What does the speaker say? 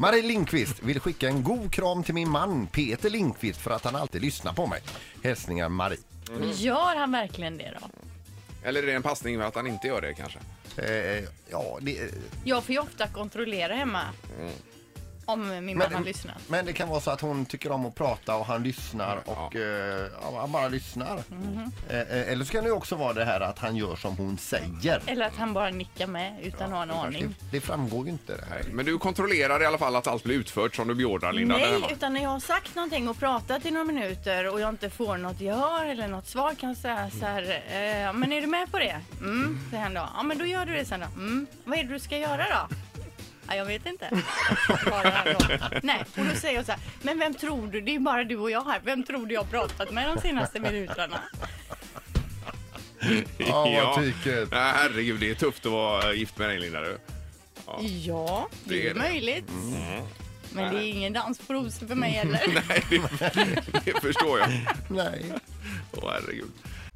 Marie Lindqvist vill skicka en god kram till min man Peter Lindqvist för att han alltid lyssnar på mig. Hälsningar Marie. Gör han verkligen det då? Eller är det en passning med att han inte gör det kanske? Eh, ja, det, Jag får ju ofta kontrollera hemma om min man har lyssnat. men det kan vara så att hon tycker om att prata och han lyssnar och eh, ja, han bara lyssnar. Mhm. Eh, eh, eller så kan det ju också vara det här att han gör som hon säger. Eller att han bara nickar med utan att ha en aning. Det, det framgår ju inte det här. Men du kontrollerar i alla fall att allt blir utfört som du beordrar Linda? där Nej, hemma. utan när jag har sagt någonting och pratat i några minuter och jag inte får något gehör eller något svar kan jag säga så här, eh, men är du med på det? Mm, säger han då. Ja, men då gör du det sen då. Mm, vad är det du ska göra då? Ja, jag vet inte. Nej, och då säger jag så här, men vem tror du, det är bara du och jag här, vem tror du jag har pratat med de senaste minuterna? Ja, vad tyket. Nej, herregud, det är tufft att vara gift med dig Linda. Du. Ja, det, Det är är det. möjligt. Men det är ingen dans på rosor för mig heller. Nej, det, det förstår jag. Nej. Åh, herregud.